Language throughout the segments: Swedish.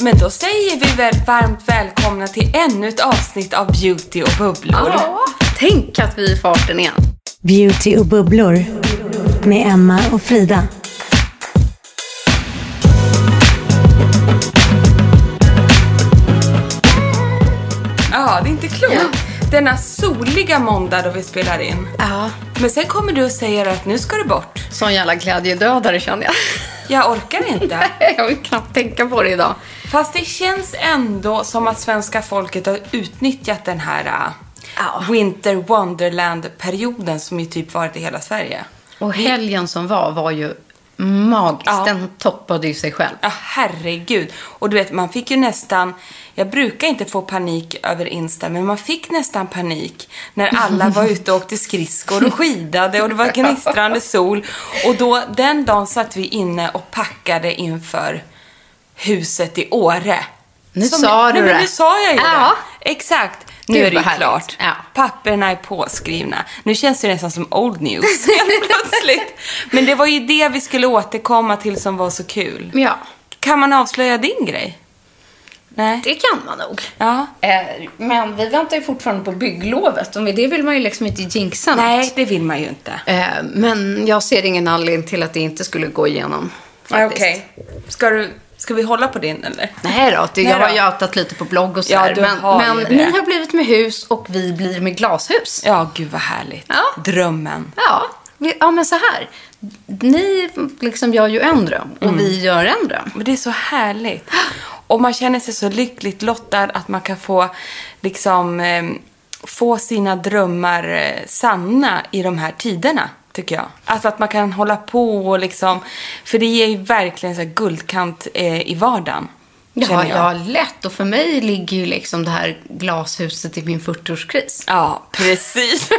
Men då säger vi väl varmt välkomna till ännu ett avsnitt av Beauty och bubblor. Ja, tänk att vi är i farten igen. Beauty och bubblor med Emma och Frida. Ja, det är inte klokt. Denna soliga måndag då vi spelar in. Ja. Men sen kommer du och säger att nu ska du bort. Sån jävla glädjedödare känner jag. Jag orkar inte. jag vill knappt tänka på det idag. Fast det känns ändå som att svenska folket har utnyttjat den här äh, Ja. Winter Wonderland-perioden som ju typ varit i hela Sverige. Och helgen som var var ju magiskt. Ja. Den toppade ju sig själv. Ja, herregud. Och du vet, man fick ju nästan... Jag brukar inte få panik över Insta, men man fick nästan panik när alla var ute och åkte skridskor och skidade och det var gnistrande sol. Och då, den dagen satt vi inne och packade inför huset i Åre. Nu sa du nej, men det. Nu sa jag ju Ja. det. Exakt. Nu Gud, är det ju klart. Ja. Papperna är påskrivna. Nu känns det nästan som old news helt plötsligt. Men det var ju det vi skulle återkomma till som var så kul. Ja, Kan man avslöja din grej? Nej. det kan man nog. Ja. Eh, men vi väntar ju fortfarande på bygglovet och med det vill man ju liksom inte jinxa något. Nej, det vill man ju inte. Eh, men jag ser ingen anledning till att det inte skulle gå igenom. Okej. Ska, du, ska vi hålla på din eller? Nej då, det, Nej jag då. har ju outat lite på blogg och Ja, sådär. du men har men ni har blivit med hus och vi blir med glashus. Ja, gud vad härligt. Ja. Drömmen. Ja, ja men så här. Ni liksom gör ju en dröm och Mm. vi gör en dröm. Men det är så härligt. Och man känner sig så lyckligt lottad att man kan få liksom eh, få sina drömmar eh, sanna i de här tiderna, tycker jag. Alltså att man kan hålla på och liksom, för det ger ju verkligen så guldkant eh, i vardagen. Ja, ja, lätt. Och för mig ligger ju liksom det här glashuset i min 40-årskris. Ja, precis.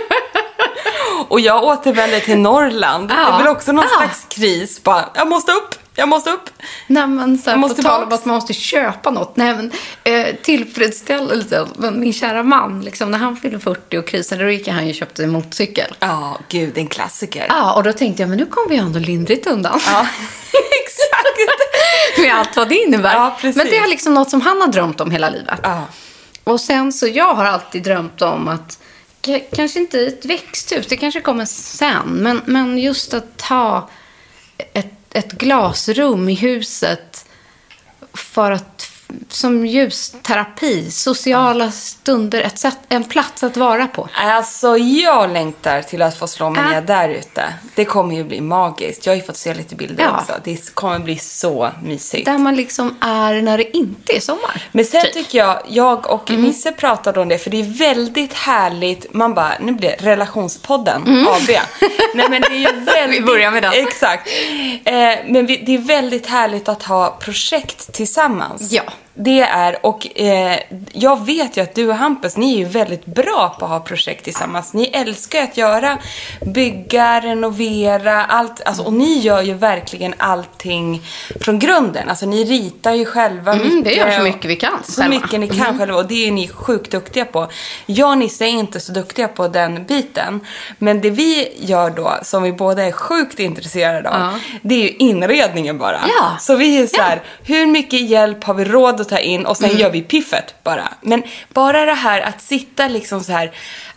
och jag återvänder till Norrland. Ja. Det är väl också någon Ja. slags kris. Bara, jag måste upp, jag måste upp. Nej, men så här, Jag på måste tal om att man måste köpa något. Nej, men eh, tillfredsställelsen. Men min kära man, liksom, när han fyllde 40 och krisade, då gick han ju och köpte en motorcykel. Ja, gud, en klassiker. Ja, och då tänkte jag, men nu kommer vi ändå lindrigt undan. Ja, exakt. Med allt vad det innebär. Ja, precis. men det är liksom något som han har drömt om hela livet. Ja. Och sen så, jag har alltid drömt om att, k- kanske inte ett växthus, det kanske kommer sen, men, men just att ha ett, ett glasrum i huset för att, som ljusterapi, sociala stunder, ett sätt, en plats att vara på. Alltså, jag längtar till att få slå mig ner där ute. Det kommer ju bli magiskt. Jag har ju fått se lite bilder Ja. också. Det kommer bli så mysigt. Där man liksom är när det inte är sommar. Men sen Typ. tycker jag, jag och Mm. Nisse pratade om det, för det är väldigt härligt. Man bara, nu blir det relationspodden AB. Nej men det är ju väldigt... Mm. Vi börjar med den. Exakt. Eh, men vi, det är väldigt härligt att ha projekt tillsammans. Ja. Det är, och eh, jag vet ju att du och Hampus, ni är ju väldigt bra på att ha projekt tillsammans. Ni älskar att göra, bygga, renovera, allt. Alltså, och ni gör ju verkligen allting från grunden. Alltså ni ritar ju själva Mm, mycket. det gör så mycket vi kan Så själva. mycket ni kan själva och det är ni sjukt duktiga på. Jag och Nisse är inte så duktiga på den biten. Men det vi gör då, som vi båda är sjukt intresserade av, Ja. det är ju inredningen bara. Ja. Så vi är så här, hur mycket hjälp har vi råd att ta in och sen gör vi piffet bara. Men bara det här att sitta liksom så här,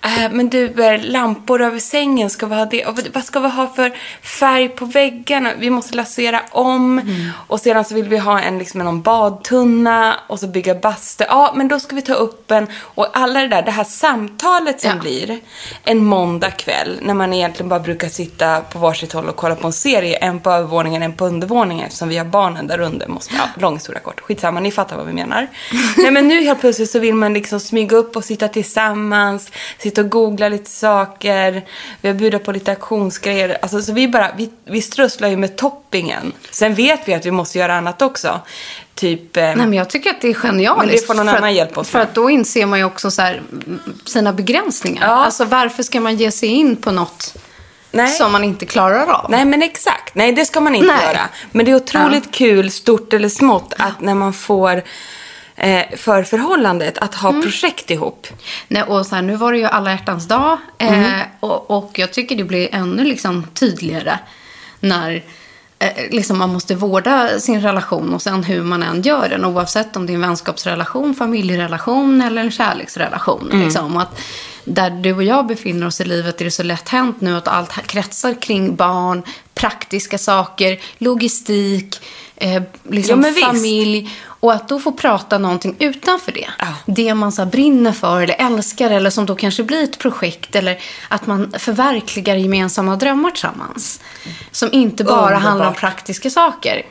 äh, men du, eh, lampor över sängen, ska vi ha det? Och vad- ska vi ha för färg på väggarna? Vi måste lasera om. Och sedan så vill vi ha en liksom någon badtunna och så bygga bastu. Ja, men då ska vi ta upp en, och alla det där, det här samtalet som Ja. blir en måndag kväll när man egentligen bara brukar sitta på varsitt håll och kolla på en serie. En på övervåningen, en på undervåningen eftersom vi har barnen där under. Måste, ja, lång historia kort. Skitsamma, ni fattar vad vi menar. Nej men nu helt plötsligt så vill man liksom smyga upp och sitta tillsammans. Sitta och googla lite saker. Vi har bjudit på lite auktionsgrejer. Alltså, så vi bara, vi, vi strösslar ju med toppingen. Sen vet vi att vi måste göra annat också. Typ... eh, Nej, men jag tycker att det är genialiskt. Men det får någon annan att, hjälpa oss För att då inser man ju också så här, sina begränsningar. Ja. Alltså varför ska man ge sig in på något Nej. som man inte klarar av? Nej, men exakt. Nej, det ska man inte Nej. göra. Men det är otroligt kul, stort eller smått, att när man får eh, för förhållandet att ha Mm. projekt ihop. Nej, och så här, nu var det ju alla hjärtans dag. Mm. Eh, och, och jag tycker det blir ännu liksom tydligare när eh, liksom man måste vårda sin relation och sen hur man än gör den. Oavsett om det är en vänskapsrelation, familjerelation eller en kärleksrelation. Mm. Liksom. Att där du och jag befinner oss i livet är det så lätt hänt nu att allt kretsar kring barn, praktiska saker, logistik, eh, liksom Ja, familj. Och att då få prata någonting utanför det. Ja. Det man så brinner för eller älskar eller som då kanske blir ett projekt. Eller att man förverkligar gemensamma drömmar tillsammans. Som inte bara Underbart. handlar om praktiska saker.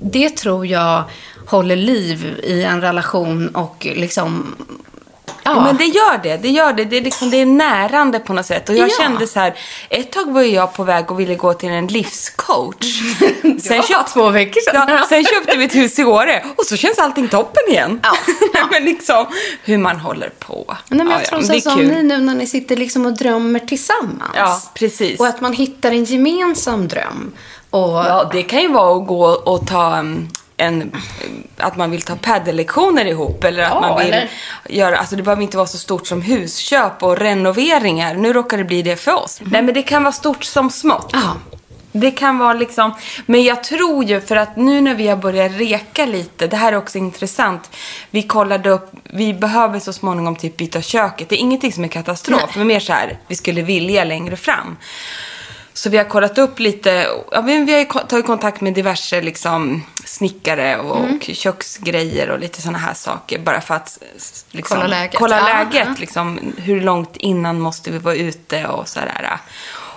Det tror jag håller liv i en relation och liksom... Ja, Ja. Men det gör det. Det gör det. Det är, liksom, det är närande på något sätt. Och jag Ja. kände så här, ett tag var jag på väg och ville gå till en livscoach. sen, var bara två veckor sedan. Ja, sen köpte vi ett hus i Åre och så känns allting toppen igen. Ja. Nej, men liksom, hur man håller på. Nej, men jag Ja, ja, tror men så det är som kul. ni nu när ni sitter liksom och drömmer tillsammans. Ja, precis. Och att man hittar en gemensam dröm. Och, Ja, det kan ju vara att gå och ta um, en, att man vill ta paddellektioner ihop eller att Ja, man vill eller- göra, alltså det behöver inte vara så stort som husköp och renoveringar. Nu råkar det bli det för oss. Nej, men det kan vara stort som smått. Ja. Det kan vara liksom, men jag tror ju för att nu när vi har börjat reka lite, det här är också intressant. Vi kollade upp, vi behöver så småningom typ byta köket. Det är ingenting som är katastrof, men mer så här, vi skulle vilja längre fram. Så vi har kollat upp lite, ja, men vi har ju tagit kontakt med diverse liksom, snickare och, Mm. och köksgrejer och lite sådana här saker. Bara för att liksom, Kolla läget. Kolla Ja, läget liksom, hur långt innan måste vi vara ute och sådär.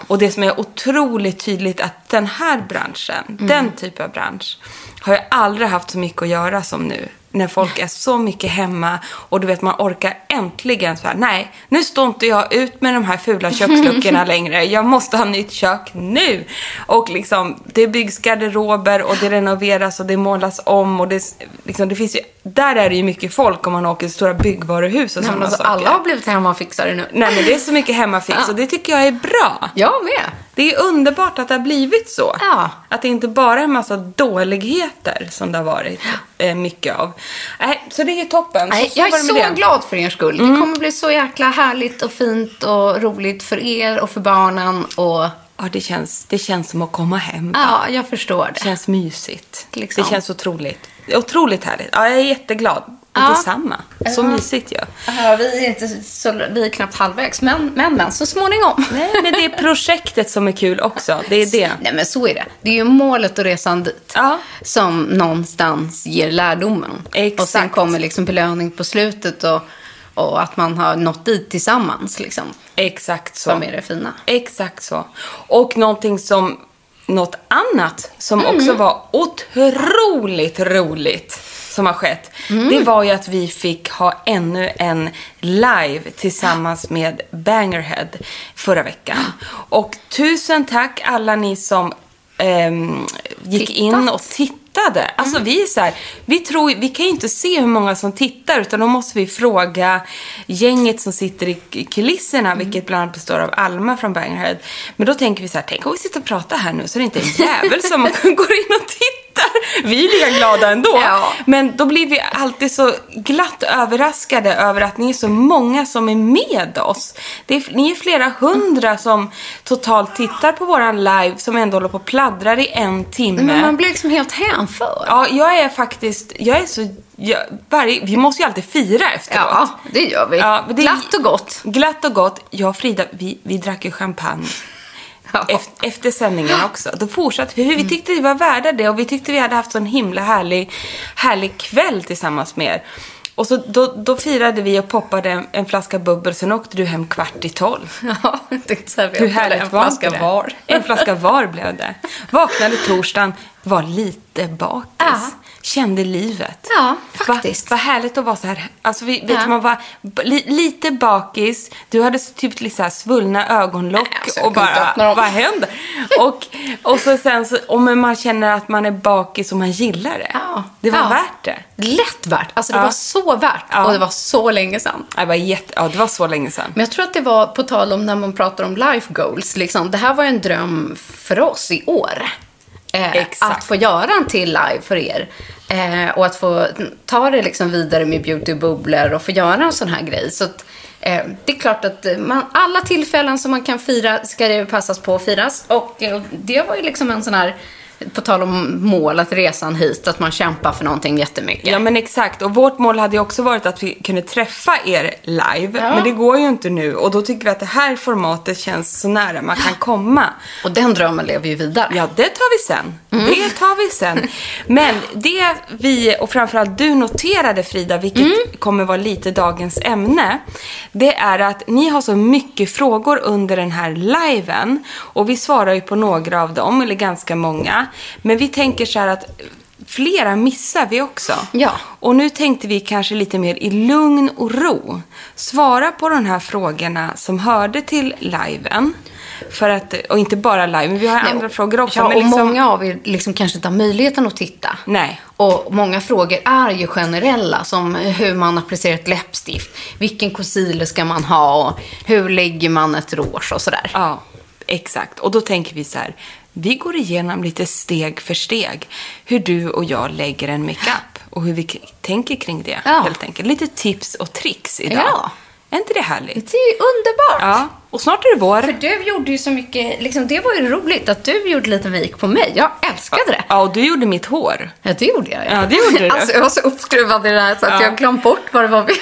Och det som är otroligt tydligt att den här branschen, Mm. den typen av bransch, har jag aldrig haft så mycket att göra som nu. När folk är så mycket hemma och du vet man orkar äntligen så här, nej, nu står inte jag ut med de här fula köksluckorna längre. Jag måste ha nytt kök nu. Och liksom, det byggs garderober och det renoveras och det målas om och det, liksom, det finns ju, där är det ju mycket folk om man åker till stora byggvaruhus och Nej, sådana alltså, saker. alla har blivit hemmafixare nu. Nej men det är så mycket hemmafix och det tycker jag är bra. Jag med. Det är underbart att det har blivit så. Ja. Att det inte bara är en massa dåligheter som det har varit eh, mycket av. Nej, så det är toppen. Nej, så, jag är så det. Mm. glad för er skull. Det kommer bli så jäkla härligt och fint och roligt för er och för barnen. Och Ja, det känns, det känns som att komma hem. ja, jag förstår Det det. känns mysigt. Liksom. Det känns otroligt. Otroligt härligt. Ja, jag är jätteglad. Ja. detsamma. Så Ja. mysigt ju. Ja, vi är inte så, vi är knappt halvvägs, men, men, men så småningom. Nej, men det är projektet som är kul också. Det är det. Nej, men så är det. Det är ju målet och resan dit Ja. som någonstans ger lärdomen. Exakt. Och sen kommer liksom belöning på slutet och, och att man har nått dit tillsammans. Liksom, Exakt så. som är det fina. Exakt så. Och någonting som, något annat som Mm. också var otroligt roligt som har skett. Mm. Det var ju att vi fick ha ännu en live tillsammans med Bangerhead förra veckan. Och tusen tack alla ni som ehm, gick in Tittat. och tittade. Alltså vi är så här, vi tror, vi kan ju inte se hur många som tittar utan då måste vi fråga gänget som sitter i kulisserna, vilket bland annat består av Alma från Bangerhead. Men då tänker vi så här, tänk om vi sitter och pratar här nu så det inte är en jävel som går in och tittar. Vi är lika glada ändå. Ja. Men då blir vi alltid så glatt överraskade över att ni är så många som är med oss. Det är, ni är flera hundra som totalt tittar på våran live som ändå håller på och pladdrar i en timme. Men man blir liksom helt hänförd. Ja, jag är faktiskt, jag är så, jag, varje, vi måste ju alltid fira efteråt. Ja, det gör vi. Ja, det- Glatt och gott. Glatt och gott. Jag och Frida, vi, vi drack ju champagne. Efter, efter sändningen också. Då fortsatte vi. Vi tyckte vi var värda det och vi tyckte vi hade haft en himla härlig, härlig kväll tillsammans med er. Och så då, då firade vi och poppade en, en flaska bubbel. Sen åkte du hem kvart i tolv. Ja, tänkte så här, Hur härligt en var flaska det? var. En flaska var blev det. Vaknade torsdagen, var lite bakis. Ja. Kände livet. Ja, faktiskt. Vad vad härligt att vara så här. Alltså, vi, vet Ja. man var li, lite bakis. Du hade typ lite så svullna ögonlock. Nej, alltså, och bara, vad händer? och, och så sen så, och men man känner att man är bakis och man gillar det. Ja. Det var Ja. värt det. Lätt värt. Alltså det var så värt. Och det var så länge sedan. Det var, jätte, ja, det var så länge sedan. Men jag tror att det var på tal om när man pratar om life goals. Liksom, det här var en dröm för oss i år. Eh, att få göra en till live för er. Eh, och att få ta det liksom vidare med beautybubblor och få göra en sån här grej. Så att, eh, det är klart att man, alla tillfällen som man kan fira ska det passas på att firas. Och eh, det var ju liksom en sån här, på tal om mål, att resan hit, att man kämpar för någonting jättemycket. Ja men exakt. Och vårt mål hade ju också varit att vi kunde träffa er live. Ja. Men det går ju inte nu. Och då tycker vi att det här formatet känns så nära man kan komma. Och den drömmen lever ju vidare. Ja, det tar vi sen. Det tar vi sen. Men det vi, och framförallt du noterade Frida, vilket kommer vara lite dagens ämne. Det är att ni har så mycket frågor under den här liven. Och vi svarar ju på några av dem, eller ganska många. Men vi tänker så här att flera missar vi också. Ja. Och nu tänkte vi kanske lite mer i lugn och ro svara på de här frågorna som hörde till liven. För att, och inte bara live, men vi har andra frågor också. Ja, men och liksom, många av er liksom kanske inte har möjligheten att titta. Nej. Och många frågor är ju generella, som hur man applicerar ett läppstift, vilken concealer ska man ha och hur lägger man ett rouge och sådär. Ja, exakt. Och då tänker vi så här, vi går igenom lite steg för steg hur du och jag lägger en makeup och hur vi tänker kring det, Ja. helt enkelt. Lite tips och tricks idag. Ja. Är inte det härligt? Det är ju underbart! Ja, och snart är det vår. För du gjorde ju så mycket, liksom, det var ju roligt att du gjorde lite make på mig. Jag älskade det. Ja, och du gjorde mitt hår. Ja, det gjorde jag. Ja, det gjorde du. Alltså, jag var så uppskruvad i det här så att Ja. jag glömt bort vad det var vi...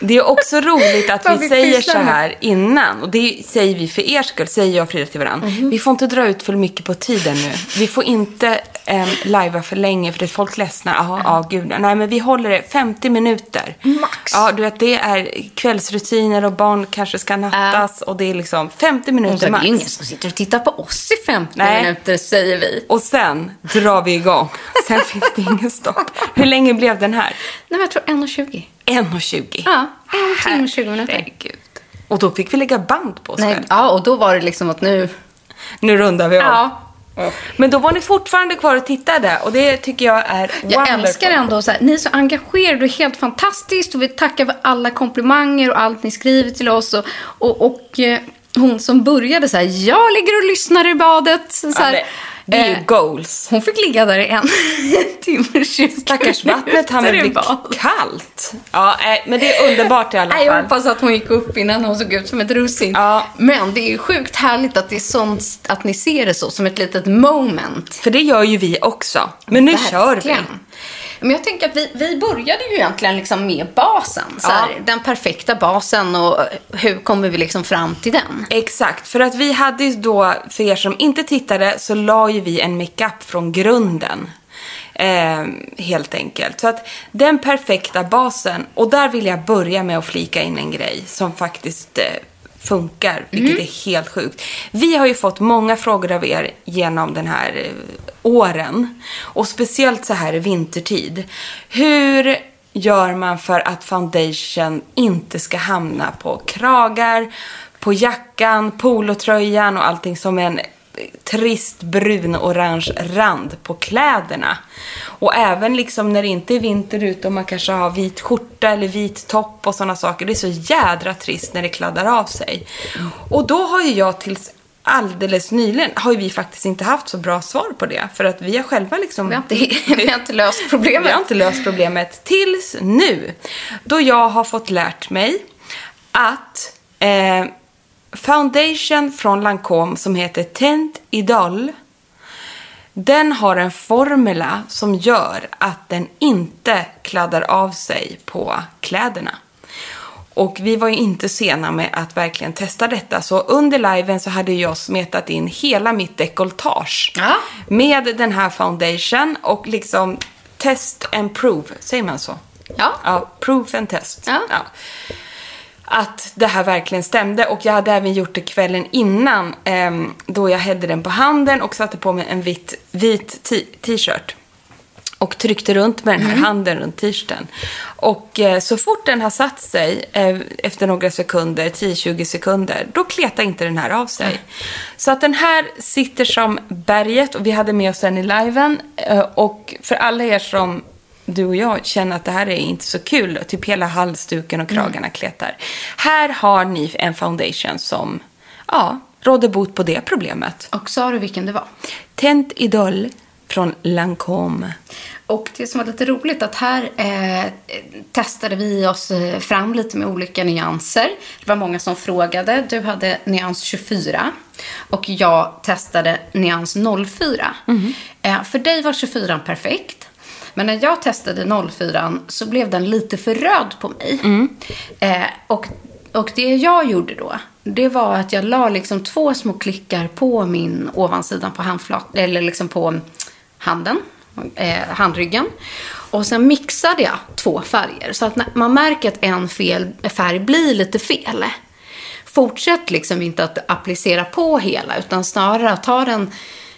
Det är också roligt att vi vi säger så här innan. Och det säger vi för er skull, säger jag och Frida till varandra. Mhm. Vi får inte dra ut för mycket på tiden nu. Vi får inte um, lajva för länge för det är folk ledsnar. Jaha, ja, gud. Nej, men vi håller det 50 minuter. Max. Ja, du vet, det är kvällsrutiner och barn kanske ska nattas. Och det är liksom 50 Hon sa, minuter det max. är ingen som sitter och tittar på oss i 50 Nej. minuter, säger vi. Och sen drar vi igång. Sen finns det ingen stopp. Hur länge blev den här? Nej, men jag tror 1,20. 1.20. Ja, en timme och 20 minuter. Herregud. Och då fick vi lägga band på oss Nej, själva. ja, och då var det liksom att nu... Nu rundar vi av. Ja. Men då var ni fortfarande kvar och tittade och det tycker jag är Jag wonderful. älskar ändå så här, ni är så engagerade och helt fantastiskt och vi tackar för alla komplimanger och allt ni skriver till oss och, och, och eh, hon som började så här, jag ligger och lyssnar i badet. Så Ja, här, det, det är ju eh, goals. hon fick ligga där i en timme och 20 Stackars vattnet hann bli kallt. Ja, nej, men det är underbart i alla Nej, jag fall. hoppas att hon gick upp innan hon såg ut som ett russin. Ja. Men det är ju sjukt härligt att, det är sånt, att ni ser det så, som ett litet moment. För det gör ju vi också. Men nu kör vi. Men jag tänker att vi, vi började ju egentligen liksom med basen. Så Ja. här, Den perfekta basen och hur kommer vi liksom fram till den? Exakt, för att vi hade ju då, för er som inte tittade, så la ju vi en makeup från grunden. Eh, helt enkelt. Så att den perfekta basen, och där vill jag börja med att flika in en grej som faktiskt eh, funkar, vilket är helt sjukt. Vi har ju fått många frågor av er genom den här eh, åren. Och speciellt så här i vintertid. Hur gör man för att foundation inte ska hamna på kragar, på jackan, polotröjan och allting som en trist brun-orange rand på kläderna. Och även liksom när det inte är vinter ute och man kanske har vit skjorta eller vit topp och sådana saker. Det är så jädra trist när det kladdar av sig. Och då har ju jag tills alldeles nyligen har ju vi faktiskt inte haft så bra svar på det. För att vi har själva liksom... Vi har inte, vi har inte löst problemet. Vi har inte löst problemet tills nu. Då jag har fått lärt mig att eh, foundation från Lancome som heter Tent Idol den har en formula som gör att den inte kladdar av sig på kläderna. Och vi var ju inte sena med att verkligen testa detta. Så under liven så hade jag smetat in hela mitt dekolletage Ja. med den här foundation och liksom test and prove, säger man så? Ja. Ja, proof and test. Ja. Att det här verkligen stämde och jag hade även gjort det kvällen innan ehm, då jag hällde den på handen och satte på mig en vit, vit t-shirt. Och tryckte runt med den här handen runt t-shirten. Och eh, så fort den har satt sig eh, efter några sekunder, 10-20 sekunder, då kletar inte den här av sig. Så att den här sitter som berget och vi hade med oss den i liven. Eh, och för alla er som du och jag känner att det här är inte så kul, typ hela halsduken och kragarna kletar. Här har ni en foundation som, ja, råder bot på det problemet. Och sa du vilken det var? Tent Idol från Lancome. Och det som var lite roligt att här eh, testade vi oss eh, fram lite med olika nyanser. Det var många som frågade. Du hade nyans 24 och jag testade nyans 04. Eh, för dig var 24 perfekt. Men när jag testade 04 så blev den lite för röd på mig. Eh, och, och det jag gjorde då, det var att jag la liksom två små klickar på min ovansidan på handflat, eller liksom på handen, eh, handryggen. Och sen mixade jag två färger. Så att man märker att en fel färg blir lite fel. Fortsätt liksom inte att applicera på hela, utan snarare att ta den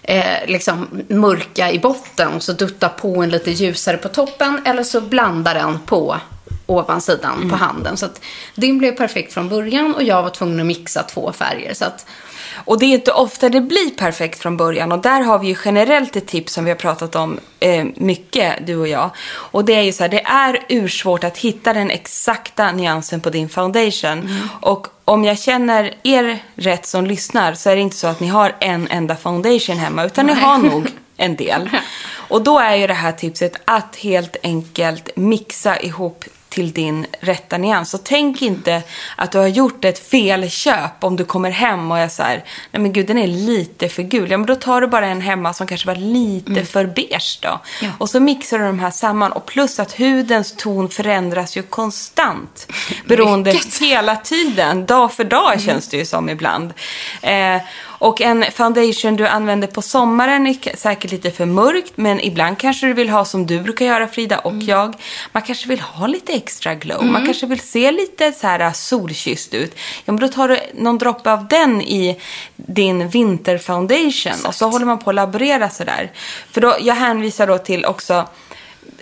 eh, liksom mörka i botten och så dutta på en lite ljusare på toppen. Eller så blanda den på ovansidan på handen. Så att din blev perfekt från början och jag var tvungen att mixa två färger. Så att Och det är inte ofta det blir perfekt från början. Och där har vi ju generellt ett tips som vi har pratat om eh, mycket, du och jag. Och det är ju så här, det är ursvårt att hitta den exakta nyansen på din foundation. Och om jag känner er rätt som lyssnar så är det inte så att ni har en enda foundation hemma, utan ni har nog en del. Och då är ju det här tipset att helt enkelt mixa ihop till din rätta nyans. Så tänk inte att du har gjort ett felköp om du kommer hem och är så här, nej men gud den är lite för gul. Ja men då tar du bara en hemma som kanske var lite för beige då. Ja. Och så mixar du de här samman och plus att hudens ton förändras ju konstant. Beroende Mycket. hela tiden, dag för dag känns det ju som ibland. Eh, och en foundation du använder på sommaren är säkert lite för mörkt, men ibland kanske du vill ha som du brukar göra Frida och jag. Man kanske vill ha lite extra glow. Man kanske vill se lite så här äh, solkysst ut. Ja, men då tar du någon droppe av den i din vinterfoundation och så håller man på att laborera sådär. För då, jag hänvisar då till också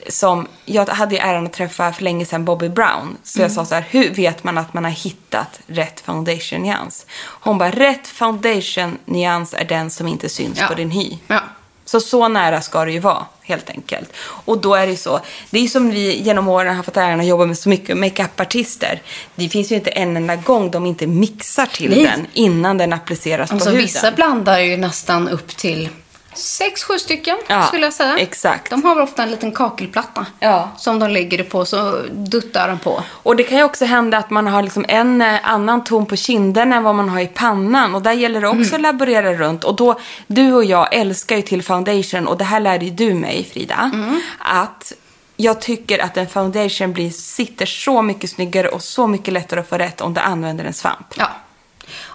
som, jag hade ju äran att träffa för länge sedan Bobby Brown. Så jag sa så här, hur vet man att man har hittat rätt foundation-nyans? Hon bara, rätt foundation-nyans är den som inte syns Ja. på din hy. Ja. Så så nära ska det ju vara, helt enkelt. Och då är det ju så, det är ju som vi genom åren har fått äran att jobba med så mycket makeup-artister. Det finns ju inte en enda gång de inte mixar till Nej. den innan den appliceras Alltså på huden. vissa blandar ju nästan upp till sex, sju stycken Ja, skulle jag säga. exakt. De har ofta en liten kakelplatta Ja. som de lägger det på så duttar de på. Och det kan ju också hända att man har liksom en eh, annan ton på kinderna än vad man har i pannan. Och där gäller det också att laborera runt. Och då, du och jag älskar ju till foundation. Och det här lärde ju du mig, Frida. Att jag tycker att en foundation blir, sitter så mycket snyggare och så mycket lättare att få rätt om du använder en svamp. Ja.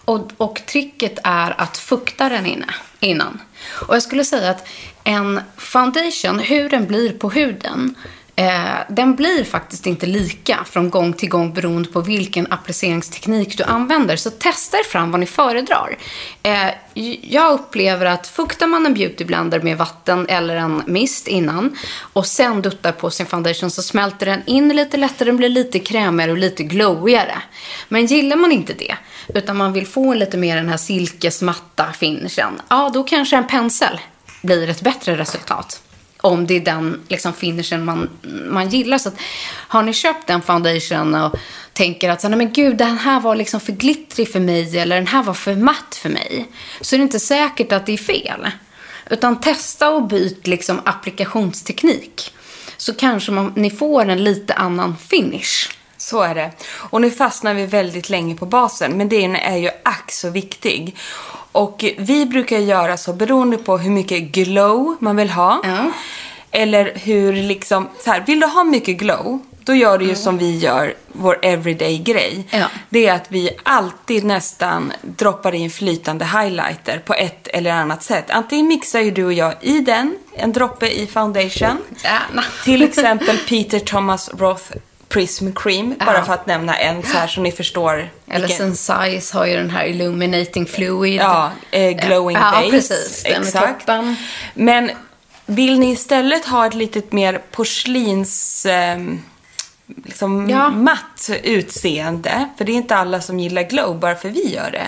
Och, och tricket är att fukta den inne, innan. Och jag skulle säga att en foundation, hur den blir på huden, Eh, den blir faktiskt inte lika från gång till gång beroende på vilken appliceringsteknik du använder. Så testa er fram vad ni föredrar. Eh, jag upplever att fuktar man en beautyblender med vatten eller en mist innan och sen duttar på sin foundation så smälter den in lite lättare, den blir lite krämigare och lite glowigare. Men gillar man inte det, utan man vill få lite mer den här silkesmatta finishen, ja då kanske en pensel blir ett bättre resultat om det är den liksom, finishen man, man gillar. Så att, har ni köpt den foundation och tänker att nej men gud, den här var liksom för glittrig för mig eller den här var för matt för mig. Så är det inte säkert att det är fel. Utan testa och byt liksom applikationsteknik. Så kanske man, ni får en lite annan finish. Så är det. Och nu fastnar vi väldigt länge på basen, men den är ju ack så viktig. Och vi brukar göra så beroende på hur mycket glow man vill ha. Ja. Eller hur liksom, så här, vill du ha mycket glow, då gör du ju som vi gör, vår everyday-grej. Ja. Det är att vi alltid nästan droppar in flytande highlighter på ett eller annat sätt. Antingen mixar ju du och jag i den, en droppe i foundation. Gärna. Till exempel Peter Thomas Roth Prism Cream, bara för att nämna en så här så ni förstår. Eller vilken- Sensize har ju den här Illuminating Fluid. Ja, eh, glowing ja, base. precis. Den toppen. Men vill ni istället ha ett litet mer porslins... Eh, liksom Ja. matt utseende. För det är inte alla som gillar glow bara för vi gör det.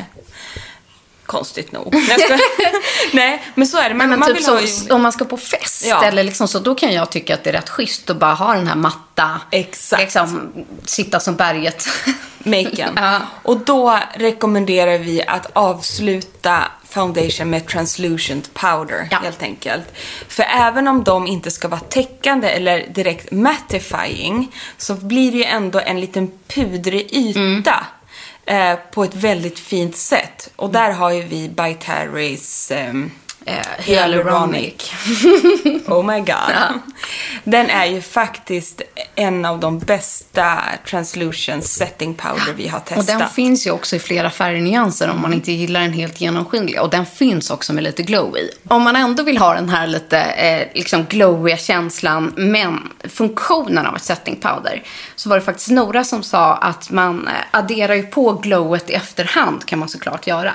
Konstigt nog. Nej, men så är det. Men, men man typ vill så, ju... om man ska på fest Ja. eller liksom så, då kan jag tycka att det är rätt schysst att bara ha den här matta, Exakt. liksom sitta som berget. maken. Ja. Och då rekommenderar vi att avsluta foundation med translucent powder Ja. helt enkelt. För även om de inte ska vara täckande eller direkt mattifying så blir det ju ändå en liten pudrig yta. Eh, på ett väldigt fint sätt. Och där har ju vi By Terry's ehm, Eh, hyaluronic. Oh my god. Den är ju faktiskt en av de bästa translution setting powder vi har Och testat. den finns ju också i flera färgnyanser om man inte gillar den helt genomskinliga. Och den finns också med lite glow i. Om man ändå vill ha den här lite eh, liksom glowiga känslan, men funktionen av ett setting powder. Så var det faktiskt Nora som sa att man eh, adderar ju på glowet i efterhand, kan man såklart göra.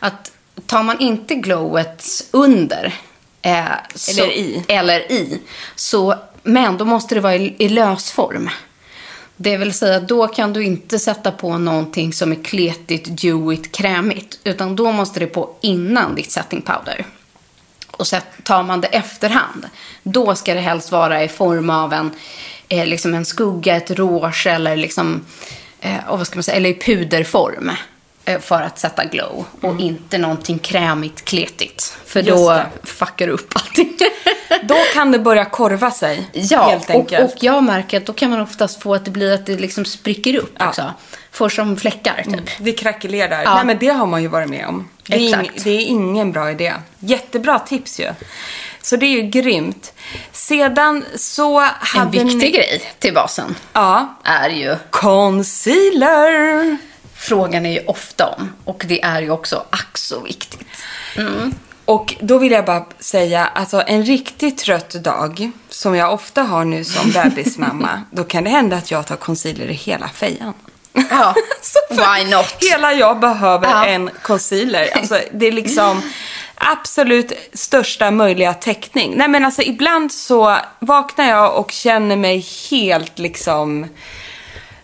Att tar man inte glowet under, eh, så, Eller i. eller i, så, men då måste det vara i, i lös form. Det vill säga, då kan du inte sätta på någonting som är kletigt, dewigt, krämigt. Utan då måste det på innan ditt setting powder. Och så tar man det efterhand, då ska det helst vara i form av en, eh, liksom en skugga, ett rouge eller liksom, eh, vad ska man säga, eller i puderform. Eh, För att sätta glow. Och inte någonting krämigt, kletigt. För Mm. Just då det. fuckar du upp allting. Då kan det börja korva sig. Ja, helt och, enkelt. och jag märker att då kan man oftast få att det blir att det liksom spricker upp Ja. också. Får som fläckar typ. Det krackelerar. Ja. Nej men det har man ju varit med om. Det är, ing, det är ingen bra idé. Jättebra tips ju. Så det är ju grymt. Sedan så En hade viktig ni... grej till basen Ja. är ju, Concealer. Frågan är ju ofta om, och det är ju också ack så viktigt. Och då vill jag bara säga, alltså en riktigt trött dag, som jag ofta har nu som bebismamma, då kan det hända att jag tar concealer i hela fejan. Ja, why not? Hela jag behöver Ja. en concealer. Alltså, det är liksom absolut största möjliga täckning. Nej men alltså ibland så vaknar jag och känner mig helt liksom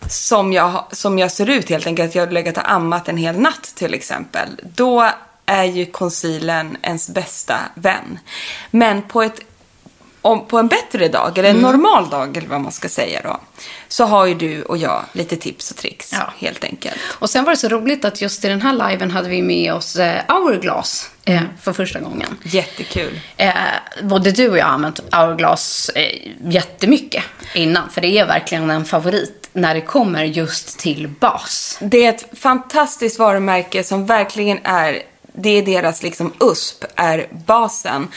som jag, som jag ser ut helt enkelt. Att jag har legat och ammat en hel natt till exempel. Då är ju concealern ens bästa vän. Men på ett om, på en bättre dag, eller en Mm. normal dag eller vad man ska säga då, så har ju du och jag lite tips och tricks Ja. helt enkelt. Och sen var det så roligt att just i den här liven hade vi med oss eh, Hourglass eh, för första gången. Jättekul. Eh, både du och jag har använt Hourglass eh, jättemycket innan. För det är verkligen en favorit när det kommer just till bas. Det är ett fantastiskt varumärke som verkligen är det är deras liksom USP, är basen.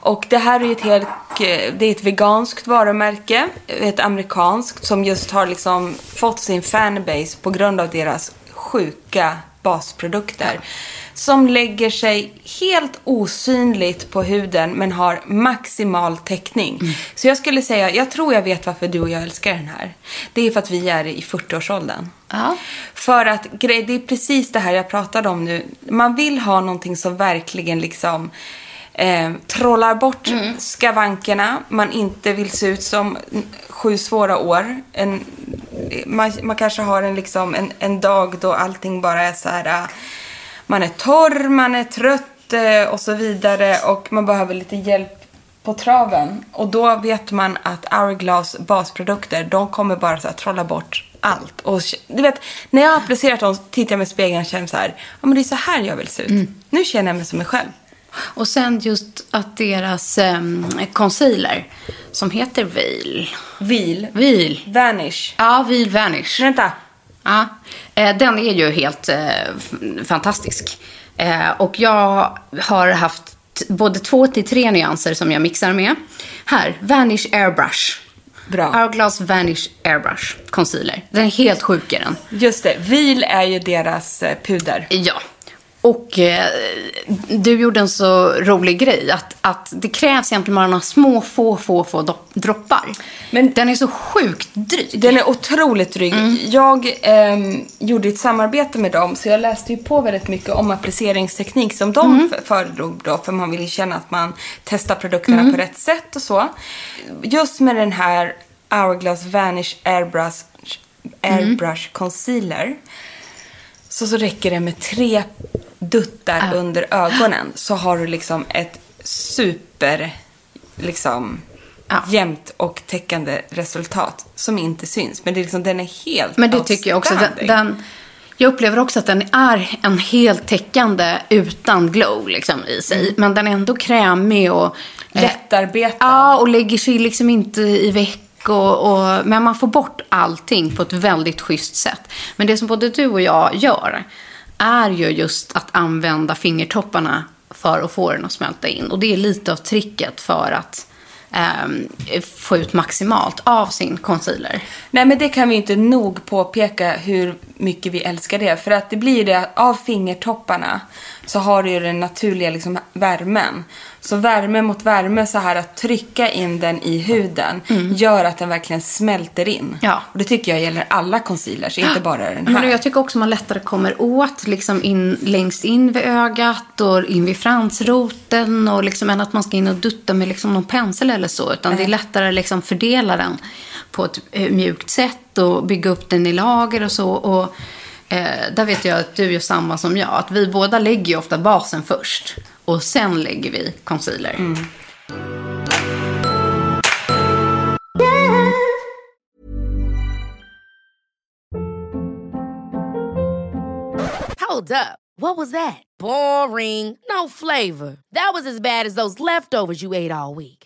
Och det här är ju ett helt, eh, det är ett veganskt varumärke, ett amerikanskt som just har liksom fått sin fanbase på grund av deras sjuka basprodukter. Som lägger sig helt osynligt på huden men har maximal täckning. Så jag skulle säga, jag tror jag vet varför du och jag älskar den här. Det är för att vi är i 40-årsåldern. Ja. För att det är precis det här jag pratade om nu. Man vill ha någonting som verkligen liksom eh, trollar bort skavankerna. Man inte vill se ut som sju svåra år. En, man, man kanske har en, liksom, en, en dag då allting bara är så här. eh, Man är torr, man är trött eh, och så vidare. Och man behöver lite hjälp på traven. Och då vet man att Hourglass basprodukter, de kommer bara så här trolla bort allt. Och du vet, när jag har applicerat dem tittar jag mig i spegeln och känner så här, ja men det är så här jag vill se ut. Nu känner jag mig som mig själv. Och sen just att deras um, concealer, som heter Veil. Vil. Veil. Vanish. Ja, Veil Vanish. Vänta. Ja, eh, den är ju helt eh, fantastisk. Eh, och jag har haft både två till tre nyanser som jag mixar med. Här, Vanish Airbrush. Bra. Hourglass Vanish Airbrush Concealer. Den är helt sjuk i den. Just det, Vil är ju deras eh, puder. Ja. Och eh, du gjorde en så rolig grej att, att det krävs egentligen bara några små, få, få, få droppar. Men- den är så sjukt dryg. Den är otroligt dryg. Jag ehm, gjorde ett samarbete med dem så jag läste ju på väldigt mycket om appliceringsteknik som de f- föredrog då för man vill ju känna att man testar produkterna på rätt sätt och så. Just med den här Hourglass Vanish Airbrush, Airbrush Concealer så, så räcker det med tre duttar under ögonen så har du liksom ett super liksom Ja. jämnt och täckande resultat som inte syns. Men det är liksom, den är helt Men det tycker jag också. Den, den, jag upplever också att den är en helt täckande utan glow liksom, i sig. Men den är ändå krämig och... eh, Lättarbetad. Ja, och lägger sig liksom inte i veck. Och, och, men man får bort allting på ett väldigt schysst sätt. Men det som både du och jag gör är ju just att använda fingertopparna för att få den att smälta in. Och det är lite av tricket för att eh, få ut maximalt av sin concealer. Nej men det kan vi inte nog påpeka hur mycket vi älskar det. För att det blir det av fingertopparna så har du ju den naturliga liksom värmen. Så värme mot värme så här att trycka in den i huden gör att den verkligen smälter in. Mm. Ja. Och det tycker jag gäller alla concealers, inte bara den här. Men jag tycker också man lättare kommer åt liksom in, längst in vid ögat och in vid fransroten och liksom än att man ska in och dutta med liksom någon pensel eller så. Utan det är lättare liksom fördela den på ett eh, mjukt sätt och bygga upp den i lager och så. Och, eh, där vet jag att du gör samma som jag. Att vi båda lägger ju ofta basen först och sen lägger vi concealer. Hold up. What was that? Boring. No flavor. That was as bad as those leftovers you ate all week.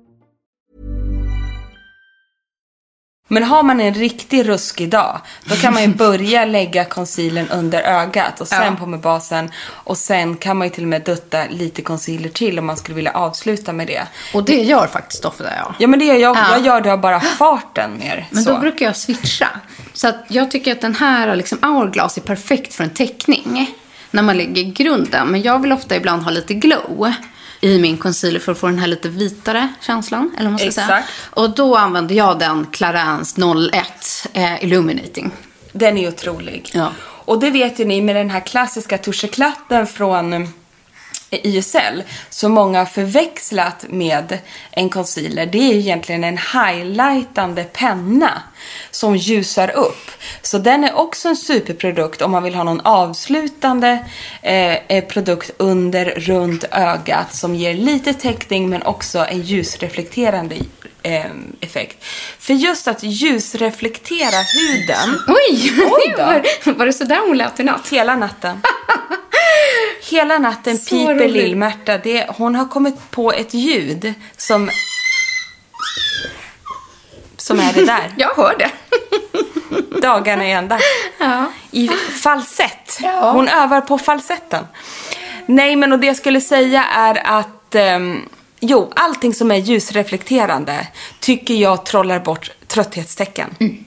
Men har man en riktig ruskig dag, då kan man ju börja lägga concealern under ögat och sen Ja. på med basen. Och sen kan man ju till och med dutta lite concealer till om man skulle vilja avsluta med det. Och det gör faktiskt ofta jag. Ja, men det gör jag. Ja. Jag gör det av bara farten mer. Men så. då brukar jag switcha. Så att jag tycker att den här liksom, hourglass är perfekt för en teckning. När man lägger grunden. Men jag vill ofta ibland ha lite glow i min concealer för att få den här lite vitare känslan. Eller vad ska säga. Exakt. Och då använder jag den Clarins 01 eh, Illuminating. Den är otrolig. Ja. Och det vet ju ni med den här klassiska tuscheklatten från YSL så många har förväxlat med en concealer. Det är egentligen en highlightande penna som ljusar upp. Så den är också en superprodukt om man vill ha någon avslutande eh, eh, produkt under, runt ögat som ger lite täckning men också en ljusreflekterande eh, effekt. För just att ljusreflektera huden Oj! Oj då. var, var det sådär hon lät i natt? Hela natten. Hela natten Så piper. Lill-Märta. Hon har kommit på ett ljud som... Som är det där. Jag hör det. Dagarna i ända. Ja. I falsett. Ja. Hon övar på falsetten. Nej, men och det jag skulle säga är att... ehm, jo, allting som är ljusreflekterande tycker jag trollar bort trötthetstecken. Mm.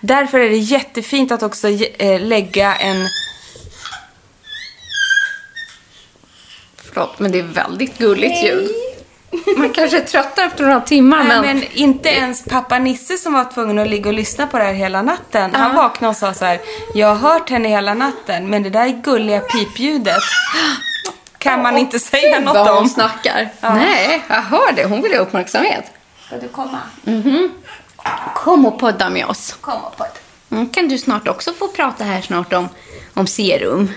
Därför är det jättefint att också eh, lägga en... Förlåt, men det är väldigt gulligt ljud. Man kanske är tröttare efter några timmar, Nej, men... men inte ens pappa Nisse som var tvungen att ligga och lyssna på det här hela natten. Han vaknade och sa så här, jag har hört henne hela natten, men det där gulliga pipljudet kan man inte säga något Vad hon snackar. Nej, jag hör det. Hon vill ha uppmärksamhet. Ska du komma? Kom och podda med oss. Kom och podd. Mm, kan du snart också få prata här snart om, om serum.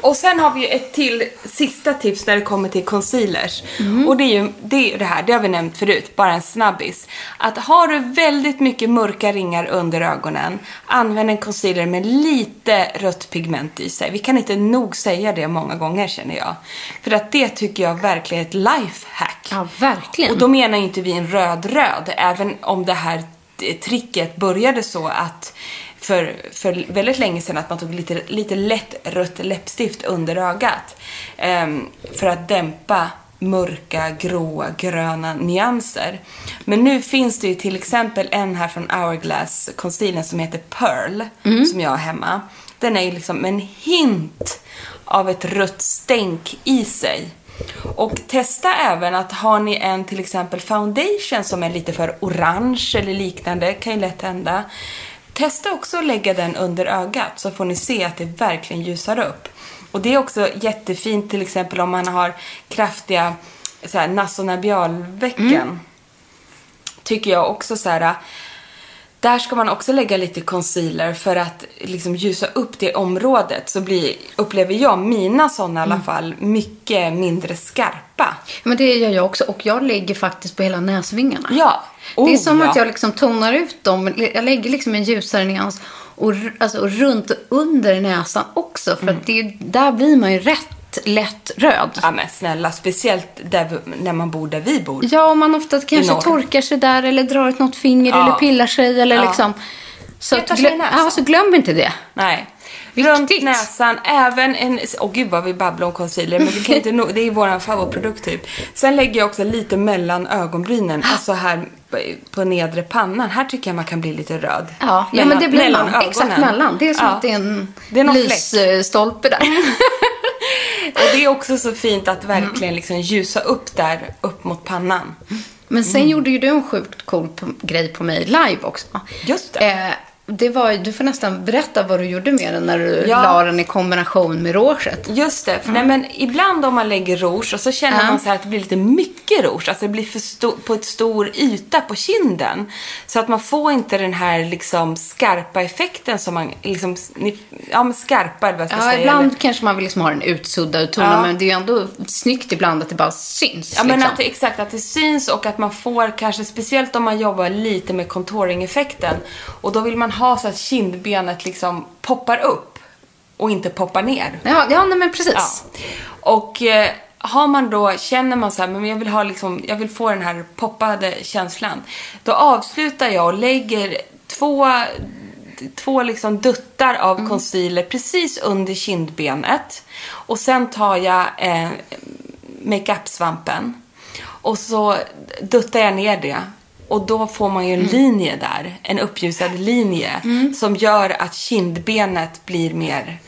Och sen har vi ju ett till sista tips när det kommer till concealers. Och det är ju det, är det här, det har vi nämnt förut, bara en snabbis. Att har du väldigt mycket mörka ringar under ögonen, använd en concealer med lite rött pigment i sig. Vi kan inte nog säga det många gånger känner jag. För att det tycker jag verkligen är ett lifehack. Ja, verkligen. Och då menar ju inte vi en röd-röd, även om det här tricket började så att för, för väldigt länge sedan att man tog lite, lite lätt rött läppstift under ögat. ehm, för att dämpa mörka, gråa, gröna nyanser. Men nu finns det ju till exempel en här från Hourglass concealer som heter Pearl, som jag har hemma. Den är ju liksom en hint av ett rött stänk i sig. Och testa även att har ni en till exempel foundation som är lite för orange eller liknande, kan ju lätt hända. Testa också att lägga den under ögat så får ni se att det verkligen ljusar upp. Och det är också jättefint till exempel om man har kraftiga nasonabialvecken. Tycker jag också så här. Där ska man också lägga lite concealer för att liksom ljusa upp det området. Så blir, upplever jag mina sådana i alla fall mycket mindre skarpa. Men det gör jag också. Och jag lägger faktiskt på hela näsvingarna. Ja. det är Oh, som ja. att jag liksom tonar ut dem. Jag lägger liksom en ljusare nyans. Och, alltså, och runt och under näsan också. För att det, är- där blir man ju rätt lätt röd. Ja men snälla, speciellt där, vi- när man bor där vi bor. Ja, och man ofta kanske torkar sig där eller drar ut något finger Ja. eller pillar sig eller Ja. liksom. Så, glö- ja, så glöm inte det. Nej. Runt näsan, även en... Åh gud vad vi babblar om concealer, men vi kan inte nå, det är vår favoritprodukt typ. Sen lägger jag också lite mellan ögonbrynen, alltså här på- nedre pannan. Här tycker jag man kan bli lite röd. Ja, ja Mellan- men det blir mellan man. Exakt ögonen. mellan. Det är som Ja. att det är en Det är någon lysstolpe där. Och det är också så fint att verkligen liksom ljusa upp där, upp mot pannan. Men sen Mm. gjorde ju du en sjukt cool grej på mig live också. Just det. Eh, det var, du får nästan berätta vad du gjorde med den när du Ja. la den i kombination med rouget. Just det. För nej, men ibland om man lägger rouge och så känner Ja. man så att det blir lite mycket rouge. Alltså det blir för sto- på ett stor yta på kinden. Så att man får inte den här liksom skarpa effekten som man liksom, ja men skarpa eller vad jag ska Ja, säga. ibland Eller- kanske man vill liksom ha den utsuddad och Ja. men det är ju ändå snyggt ibland att det bara syns. Ja, men liksom. att det, exakt, att det syns och att man får kanske, speciellt om man jobbar lite med contouring-effekten. Och då vill man ha så att kindbenet liksom poppar upp och inte poppar ner. Ja, ja nej, men precis. Ja. Och eh, har man då, känner man så här, men jag vill ha liksom, jag vill få den här poppade känslan. Då avslutar jag och lägger två, två liksom duttar av concealer precis under kindbenet. Och sen tar jag eh, makeup-svampen. Och så duttar jag ner det. Och då får man ju en linje där. En uppljusad linje. Som gör att kindbenet blir mer,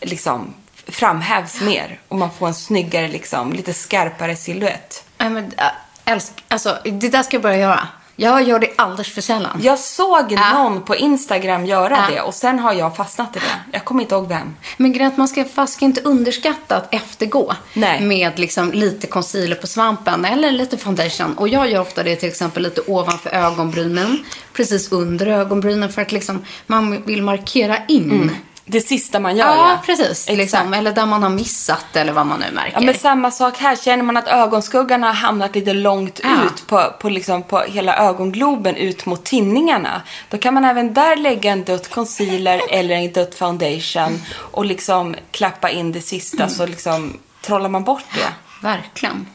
liksom, framhävs mer. Och man får en snyggare, liksom, lite skarpare silhuett. Men, äh, älsk, alltså, det där ska jag börja göra. Jag gör det alldeles för sällan. Jag såg någon på Instagram göra Ja. det och sen har jag fastnat i det. Jag kommer inte ihåg vem. Men grejen man ska fast ska inte underskatta att eftergå Nej. med liksom lite concealer på svampen eller lite foundation. Och jag gör ofta det till exempel lite ovanför ögonbrynen, precis under ögonbrynen för att liksom man vill markera in. Det sista man gör, Ja, ja. precis. Liksom, eller där man har missat eller vad man nu märker. Ja, men samma sak här. Känner man att ögonskuggan har hamnat lite långt Ja. ut på, på, liksom, på hela ögongloben ut mot tinningarna. Då kan man även där lägga en dutt concealer eller en dutt foundation och liksom klappa in det sista så liksom trollar man bort det. Verkligen.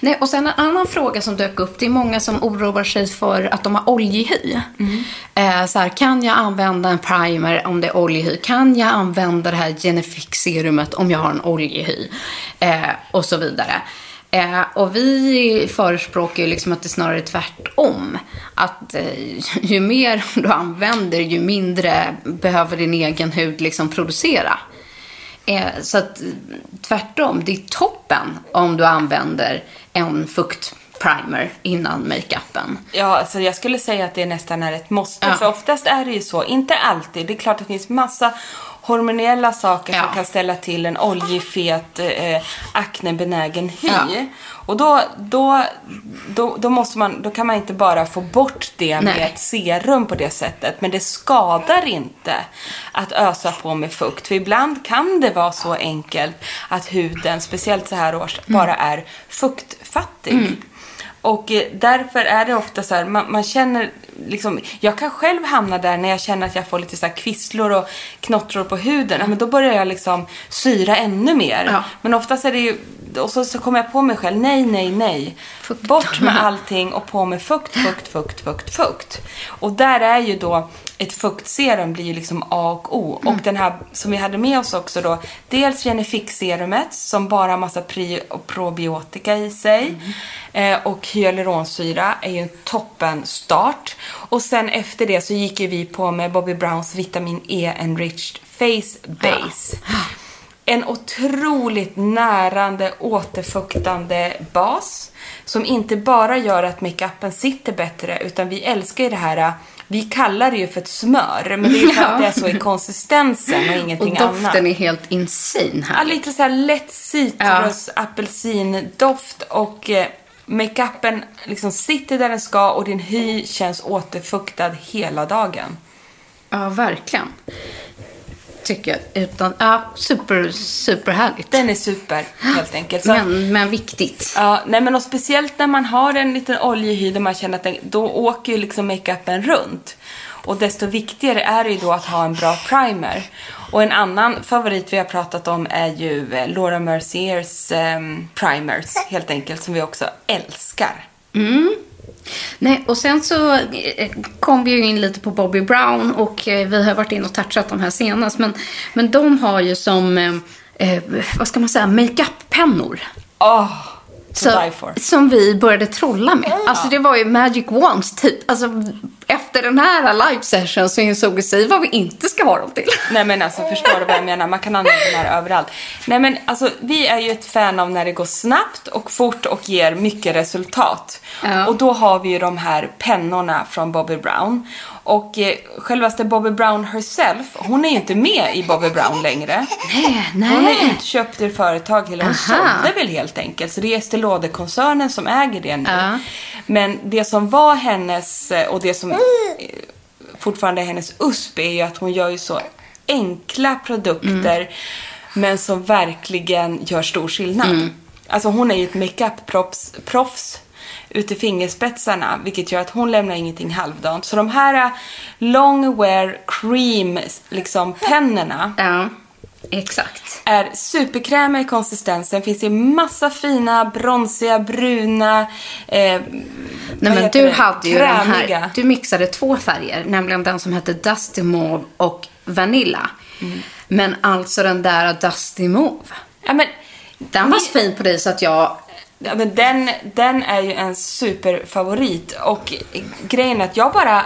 Nej, och sen en annan fråga som dök upp. Det är många som oroar sig för att de har oljehy. Eh, så här, kan jag använda en primer om det är oljehy? Kan jag använda det här Genefix-serumet om jag har en oljehy? Eh, och så vidare. Eh, och vi förespråkar ju liksom att det snarare är tvärtom. Att eh, ju mer du använder, ju mindre behöver din egen hud liksom producera. Eh, så att eh, tvärtom, det är toppen om du använder en fuktprimer innan makeupen. Ja, alltså jag skulle säga att det nästan är ett måste. Ja. För oftast är det ju så. Inte alltid. Det är klart att det finns massa hormonella saker Ja. som kan ställa till en oljig, fet, eh, aknebenägen hy. Ja. Och då, då, då, då, måste man, då kan man inte bara få bort det med Nej. ett serum på det sättet. Men det skadar inte att ösa på med fukt. För ibland kan det vara så enkelt att huden, speciellt så här års, bara är fuktfattig. Och eh, därför är det ofta så här, man, man känner liksom, jag kan själv hamna där när jag känner att jag får lite så kvisslor och knottror på huden. Ja, men då börjar jag liksom syra ännu mer. Ja. Men oftast är det ju, och så, så kommer jag på mig själv, nej, nej, nej. Bort med allting och på med fukt, fukt, fukt, fukt, fukt. Och där är ju då ett fuktserum blir ju liksom A och O. Och den här som vi hade med oss också då, dels Genefix-serumet som bara har massa pri och probiotika i sig. Eh, och hyaluronsyra är ju en toppen start. Och sen efter det så gick ju vi på med Bobby Browns vitamin E Enriched Face Base. En otroligt närande, återfuktande bas. Som inte bara gör att makeupen sitter bättre, utan vi älskar ju det här vi kallar det ju för ett smör, men det är för att det är så i konsistensen och Och ingenting doften annat. är helt insane här. Ja, lite så här lätt citrus, apelsindoft och eh, makeupen liksom sitter där den ska och din hy känns återfuktad hela dagen. Ja, verkligen. Tycker jag. Utan, ja, super, super härligt. Den är super, helt enkelt. Så, Men, men viktigt. Ja, nej men och speciellt när man har en liten oljehy där man känner att den, då åker ju liksom makeupen runt. Och desto viktigare är det ju då att ha en bra primer. Och en annan favorit vi har pratat om är ju eh, Laura Merciers ehm, primers, helt enkelt, som vi också älskar. Nej, och sen så eh, kom vi ju in lite på Bobby Brown och eh, vi har varit in och touchat de här senast. Men, men de har ju som, eh, vad ska man säga, makeup-pennor. To Så, som vi började trolla med. Alltså det var ju Magic Wands typ. Alltså efter den här live session så insåg vi sig vad vi inte ska ha dem till. Nej men alltså förstår du vad jag menar? Man kan använda den här överallt. Nej men alltså vi är ju ett fan av när det går snabbt och fort och ger mycket resultat. Ja. Och då har vi ju de här pennorna från Bobby Brown. Och eh, självaste Bobby Brown herself, hon är ju inte med i Bobby Brown längre. Nej, Hon är utköpt ur företag eller hon Aha. sålde väl helt enkelt. Så det är Estée Lauder-koncernen som äger det nu. Ja. Men det som var hennes, eh, och det som eh, fortfarande är hennes USP är ju att hon gör ju så enkla produkter men som verkligen gör stor skillnad. Alltså hon är ju ett makeup-proffs proffs ut i fingerspetsarna vilket gör att hon lämnar ingenting halvdant. Så de här eh, long wear cream liksom pennorna Ja. Exakt. Är superkrämig i konsistensen. Finns i massa fina, bronsiga, bruna, eh, Nej, men du det? hade ju den här, du mixade två färger, nämligen den som hette Dusty Mauve och Vanilla. Mm. Men alltså den där Dusty Mauve. Ja, men, Den var så fin på dig så att jag... Ja, men den, den är ju en superfavorit och grejen är att jag bara